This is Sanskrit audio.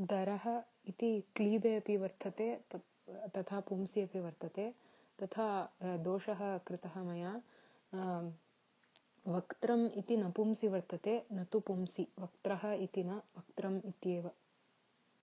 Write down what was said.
दरः इति क्लीबे अपि वर्तते तत् तथा पुंसि अपि वर्तते तथा दोषः कृतः मया। वक्त्रम् इति नपुंसि वर्तते न तु पुंसि। वक्त्रः इति न वक्त्रम् इत्येव।